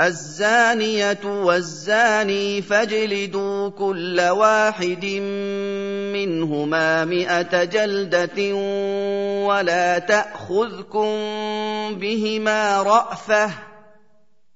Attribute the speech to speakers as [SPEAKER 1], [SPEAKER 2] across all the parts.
[SPEAKER 1] الزانية والزاني فاجلدوا كل واحد منهما مئة جلدة ولا تأخذكم بهما رأفةٌ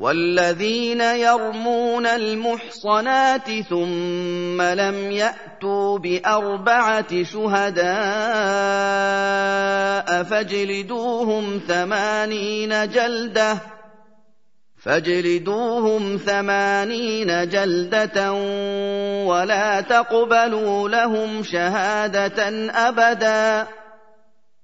[SPEAKER 1] والذين يرمون المحصنات ثم لم ياتوا باربعه شهداء فاجلدوهم ثمانين جلده فاجلدوهم ثمانين جلدة ولا تقبلوا لهم شهادة أبداً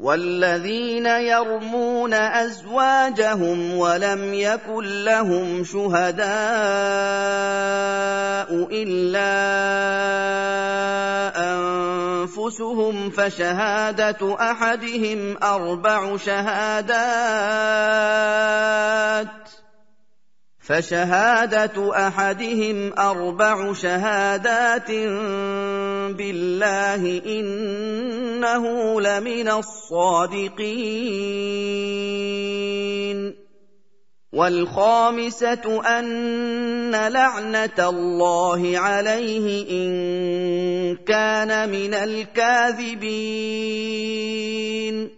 [SPEAKER 1] والذين يرمون ازواجهم ولم يكن لهم شهداء الا انفسهم فشهاده احدهم اربع شهادات فشهاده احدهم اربع شهادات بالله انه لمن الصادقين والخامسه ان لعنه الله عليه ان كان من الكاذبين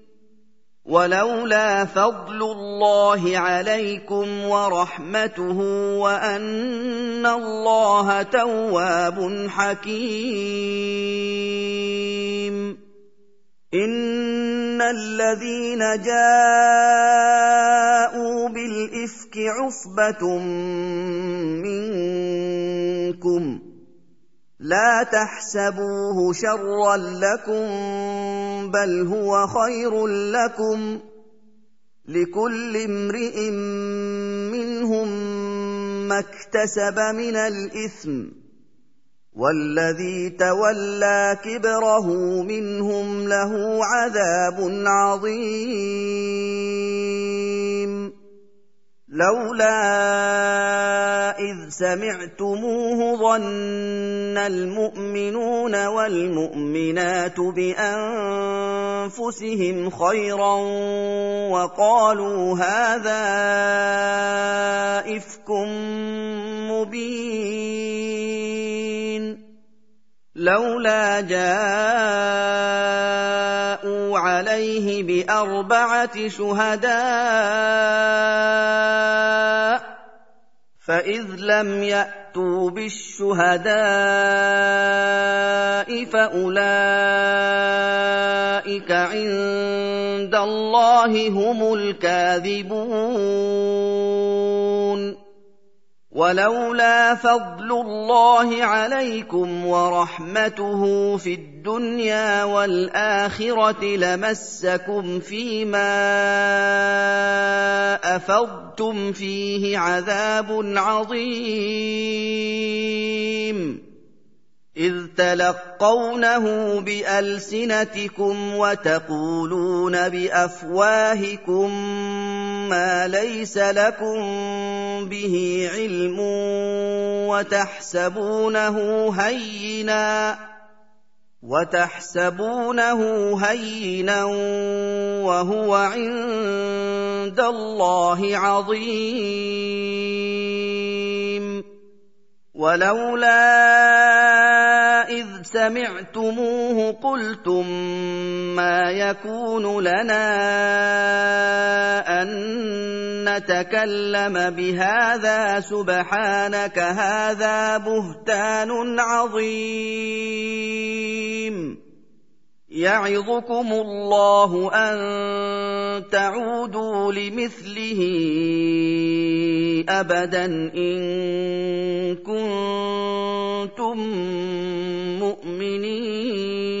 [SPEAKER 1] ولولا فضل الله عليكم ورحمته وان الله تواب حكيم ان الذين جاءوا بالافك عصبه منكم لا تحسبوه شرا لكم بل هو خير لكم لكل امرئ منهم ما اكتسب من الاثم والذي تولى كبره منهم له عذاب عظيم لولا اذ سمعتموه ظن المؤمنون والمؤمنات بانفسهم خيرا وقالوا هذا افك مبين لولا جاء عليه باربعه شهداء فاذ لم ياتوا بالشهداء فاولئك عند الله هم الكاذبون ولولا فضل الله عليكم ورحمته في الدنيا والاخره لمسكم فيما افضتم فيه عذاب عظيم اذ تلقونه بالسنتكم وتقولون بافواهكم ما ليس لكم به علم وتحسبونه هينا وتحسبونه هينا وهو عند الله عظيم ولولا اذ سمعتموه قلتم ما يكون لنا ان نتكلم بهذا سبحانك هذا بهتان عظيم يعظكم الله ان تعودوا لمثله ابدا ان كنتم مؤمنين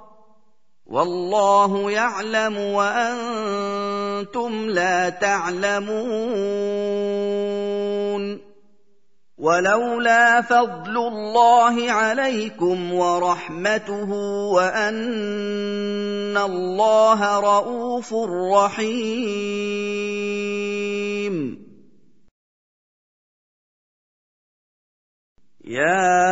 [SPEAKER 1] والله يعلم وانتم لا تعلمون ولولا فضل الله عليكم ورحمته وان الله رءوف رحيم يا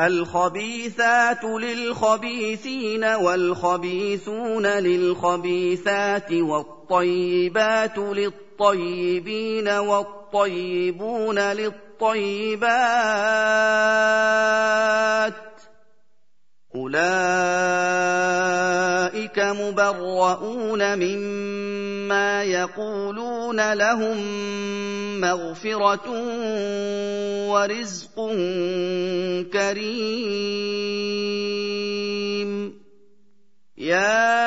[SPEAKER 1] الخبيثات للخبيثين والخبيثون للخبيثات والطيبات للطيبين والطيبون للطيبات أولئك مبرؤون مما يقولون لهم مغفرة ورزق كريم يا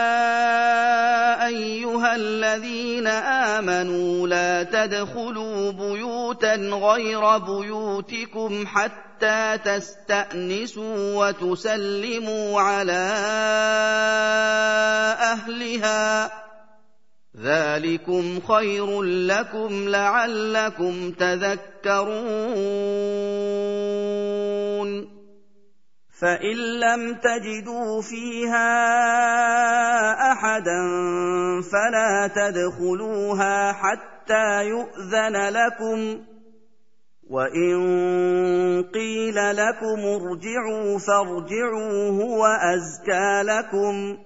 [SPEAKER 1] أيها الذين آمنوا لا تدخلوا بيوتا غير بيوتكم حتى تستانسوا وتسلموا على اهلها ذلكم خير لكم لعلكم تذكرون فان لم تجدوا فيها احدا فلا تدخلوها حتى يؤذن لكم وان قيل لكم ارجعوا فارجعوا هو ازكى لكم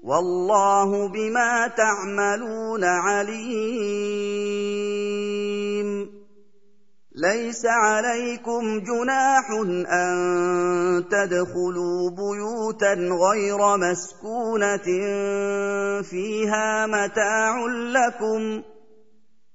[SPEAKER 1] والله بما تعملون عليم ليس عليكم جناح ان تدخلوا بيوتا غير مسكونه فيها متاع لكم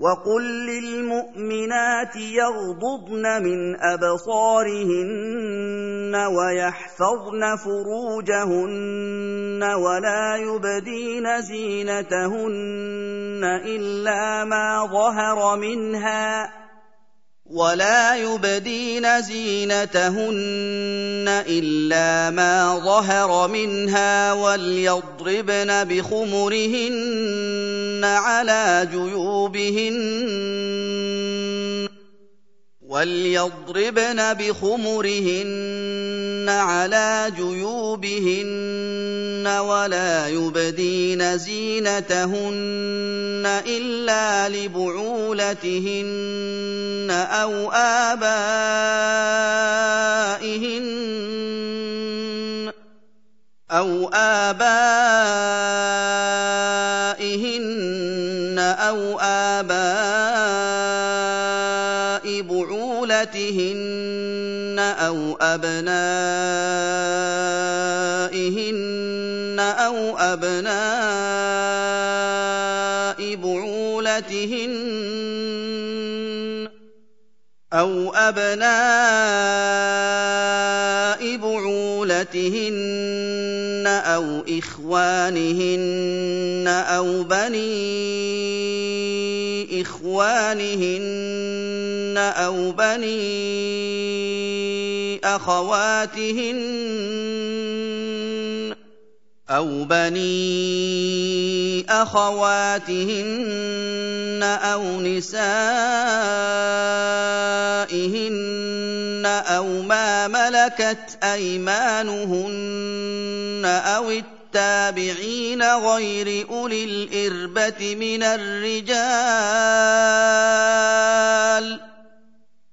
[SPEAKER 1] وقل للمؤمنات يغضضن من ابصارهن ويحفظن فروجهن ولا يبدين زينتهن الا ما ظهر منها ولا يبدين زينتهن الا ما ظهر منها وليضربن بخمرهن على جيوبهن وليضربن بخمرهن على جيوبهن ولا يبدين زينتهن الا لبعولتهن او ابائهن او ابائهن أَبْنَائِهِنَّ أَوْ أَبْنَاءِ بُعُولَتِهِنَّ أَوْ أَبْنَاءِ بُعُولَتِهِنَّ أَوْ إِخْوَانِهِنَّ أَوْ بَنِي إِخْوَانِهِنَّ أو بني أخواتهن أو بني أخواتهن أو نسائهن أو ما ملكت أيمانهن أو التابعين غير أولي الإربة من الرجال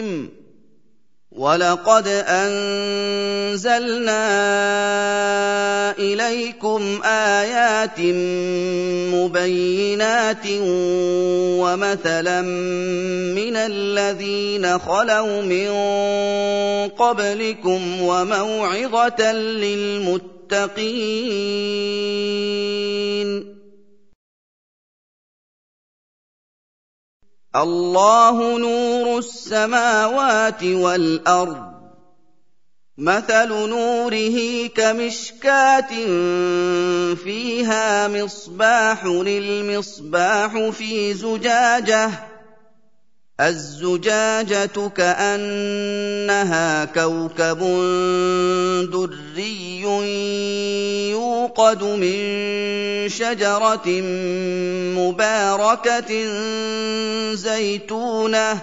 [SPEAKER 1] حميم ولقد انزلنا اليكم ايات مبينات ومثلا من الذين خلوا من قبلكم وموعظه للمتقين الله نور السماوات والارض مثل نوره كمشكاه فيها مصباح للمصباح في زجاجه الزجاجة كأنها كوكب دري يوقد من شجرة مباركة زيتونه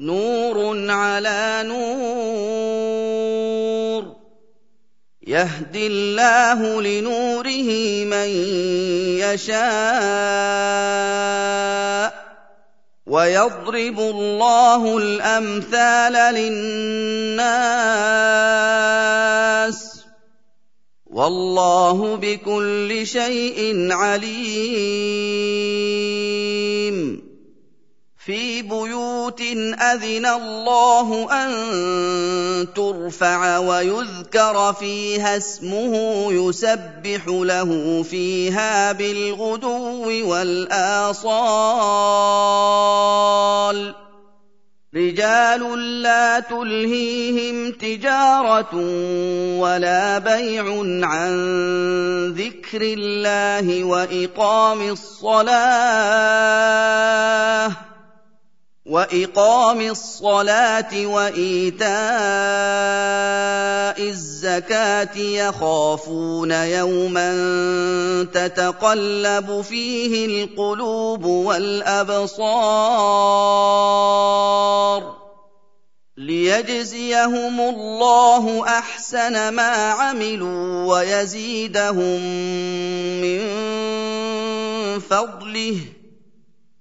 [SPEAKER 1] نور على نور يهدي الله لنوره من يشاء ويضرب الله الامثال للناس والله بكل شيء عليم في بيوت اذن الله ان ترفع ويذكر فيها اسمه يسبح له فيها بالغدو والاصال رجال لا تلهيهم تجاره ولا بيع عن ذكر الله واقام الصلاه واقام الصلاه وايتاء الزكاه يخافون يوما تتقلب فيه القلوب والابصار ليجزيهم الله احسن ما عملوا ويزيدهم من فضله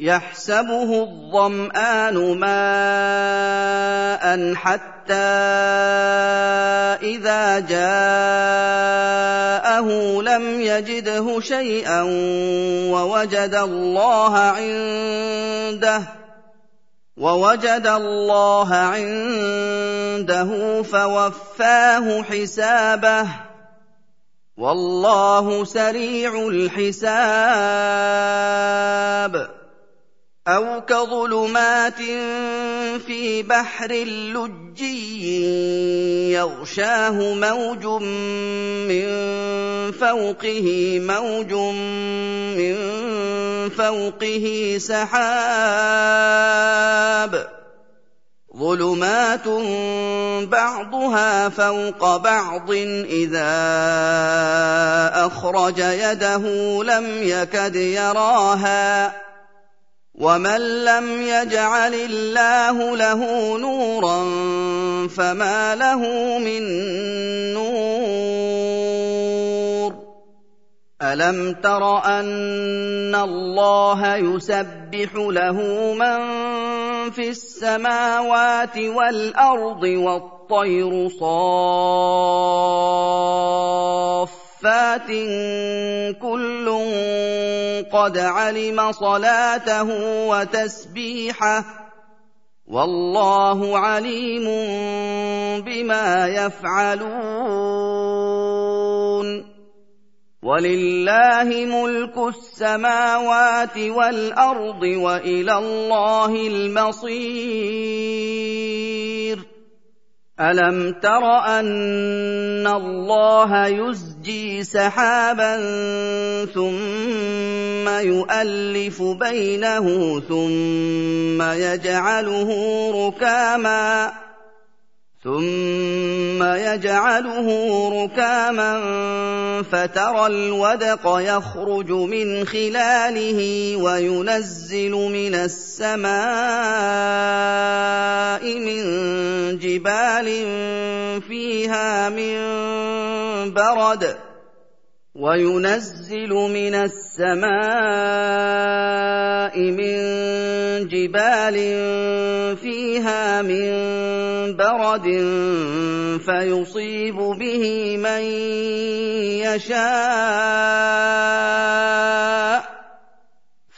[SPEAKER 1] يحسبه الظمان ماء حتى اذا جاءه لم يجده شيئا ووجد الله عنده ووجد الله عنده فوفاه حسابه والله سريع الحساب أو كظلمات في بحر لجي يغشاه موج من فوقه موج من فوقه سحاب ظلمات بعضها فوق بعض اذا اخرج يده لم يكد يراها ومن لم يجعل الله له نورا فما له من نور الم تر ان الله يسبح له من في السماوات والارض والطير صاف صَفَّاتٍ كُلٌّ قَدْ عَلِمَ صَلَاتَهُ وَتَسْبِيحَهُ وَاللَّهُ عَلِيمٌ بِمَا يَفْعَلُونَ وَلِلَّهِ مُلْكُ السَّمَاوَاتِ وَالْأَرْضِ وَإِلَى اللَّهِ الْمَصِيرُ الم تر ان الله يزجي سحابا ثم يؤلف بينه ثم يجعله ركاما ثم يجعله ركاما فترى الودق يخرج من خلاله وينزل من السماء من جبال فيها من برد وينزل من السماء من جبال فيها من برد فيصيب به من يشاء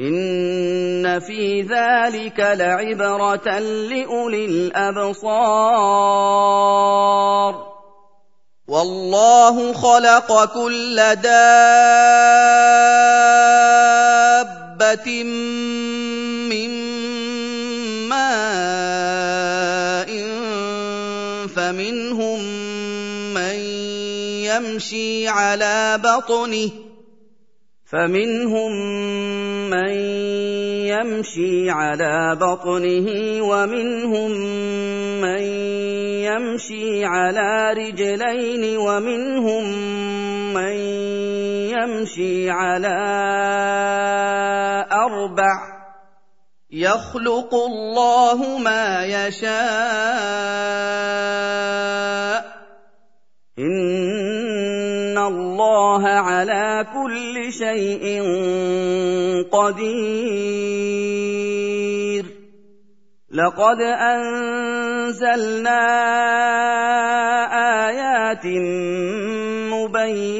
[SPEAKER 1] ان في ذلك لعبره لاولي الابصار والله خلق كل دابه من ماء فمنهم من يمشي على بطنه فمنهم من يمشي على بطنه ومنهم من يمشي على رجلين ومنهم من يمشي على اربع يخلق الله ما يشاء إن الله على كل شيء قدير لقد انزلنا ايات مبينه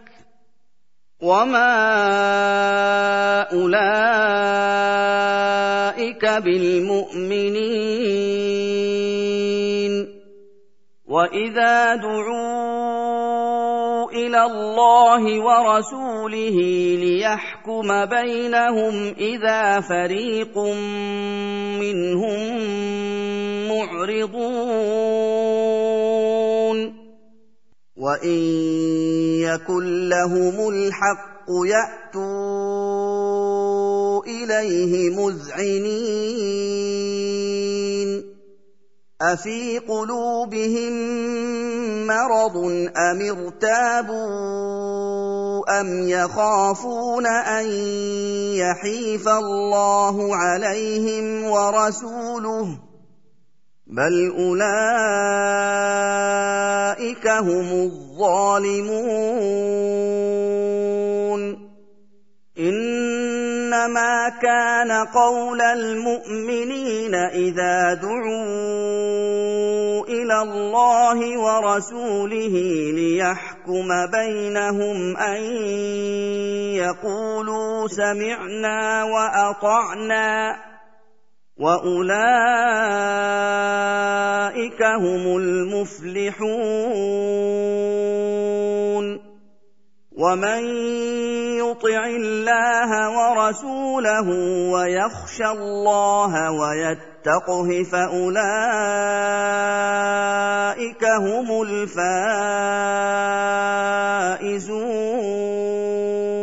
[SPEAKER 1] وما اولئك بالمؤمنين واذا دعوا الى الله ورسوله ليحكم بينهم اذا فريق منهم معرضون وان يكن لهم الحق ياتوا اليه مذعنين افي قلوبهم مرض ام ارتابوا ام يخافون ان يحيف الله عليهم ورسوله بل اولئك هم الظالمون انما كان قول المؤمنين اذا دعوا الى الله ورسوله ليحكم بينهم ان يقولوا سمعنا واطعنا واولئك هم المفلحون ومن يطع الله ورسوله ويخشى الله ويتقه فاولئك هم الفائزون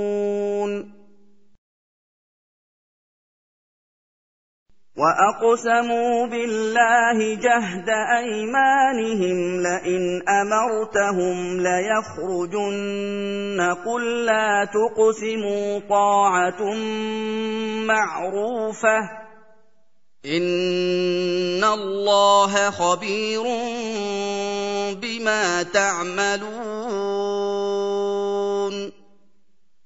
[SPEAKER 1] واقسموا بالله جهد ايمانهم لئن امرتهم ليخرجن قل لا تقسموا طاعه معروفه ان الله خبير بما تعملون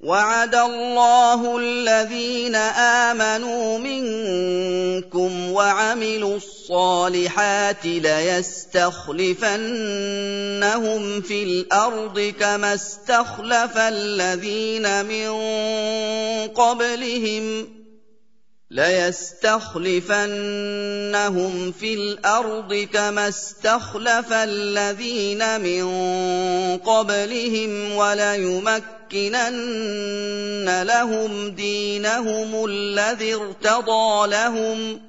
[SPEAKER 1] وعد الله الذين امنوا منكم وعملوا الصالحات ليستخلفنهم في الارض كما استخلف الذين من قبلهم ليستخلفنهم في الارض كما استخلف الذين من قبلهم وليمكنن لهم دينهم الذي ارتضى لهم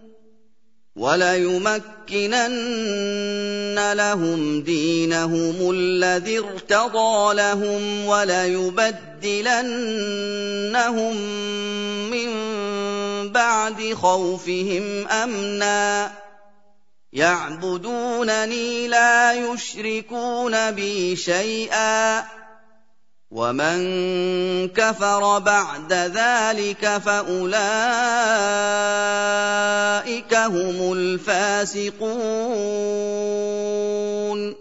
[SPEAKER 1] وليمكنن لهم دينهم الذي ارتضى لهم وليبدلنهم من بعد خوفهم امنا يعبدونني لا يشركون بي شيئا ومن كفر بعد ذلك فاولئك هم الفاسقون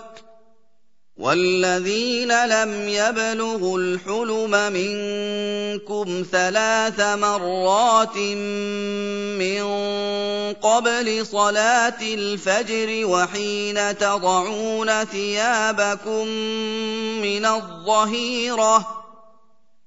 [SPEAKER 1] والذين لم يبلغوا الحلم منكم ثلاث مرات من قبل صلاه الفجر وحين تضعون ثيابكم من الظهيره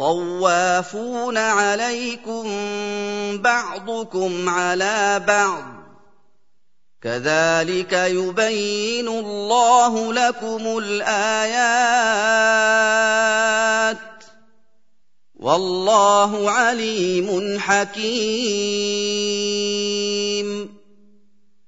[SPEAKER 1] طوافون عليكم بعضكم على بعض كذلك يبين الله لكم الايات والله عليم حكيم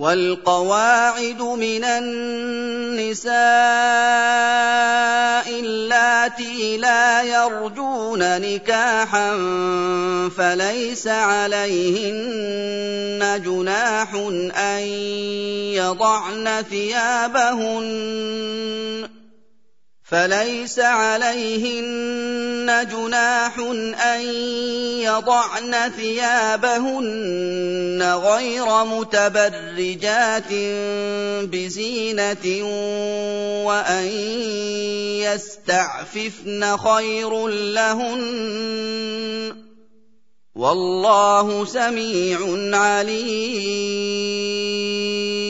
[SPEAKER 1] والقواعد من النساء اللاتي لا يرجون نكاحا فليس عليهن جناح ان يضعن ثيابهن فليس عليهن جناح ان يضعن ثيابهن غير متبرجات بزينه وان يستعففن خير لهن والله سميع عليم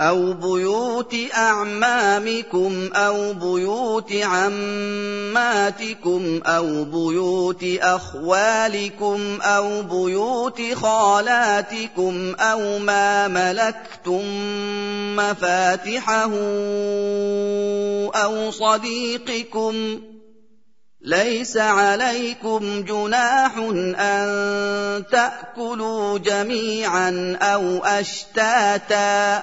[SPEAKER 1] أو بيوت أعمامكم أو بيوت عماتكم أو بيوت أخوالكم أو بيوت خالاتكم أو ما ملكتم مفاتحه أو صديقكم ۖ ليس عليكم جناح ان تاكلوا جميعا او اشتاتا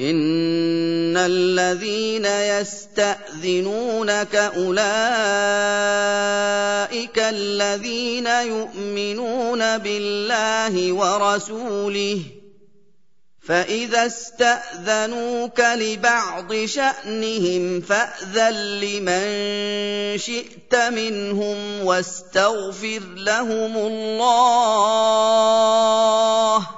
[SPEAKER 1] ان الذين يستاذنونك اولئك الذين يؤمنون بالله ورسوله فاذا استاذنوك لبعض شانهم فاذن لمن شئت منهم واستغفر لهم الله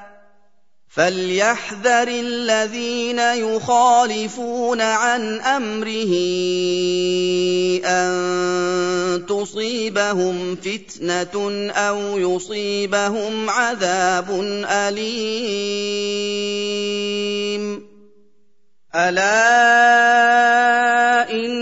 [SPEAKER 1] فليحذر الذين يخالفون عن امره ان تصيبهم فتنه او يصيبهم عذاب اليم الا ان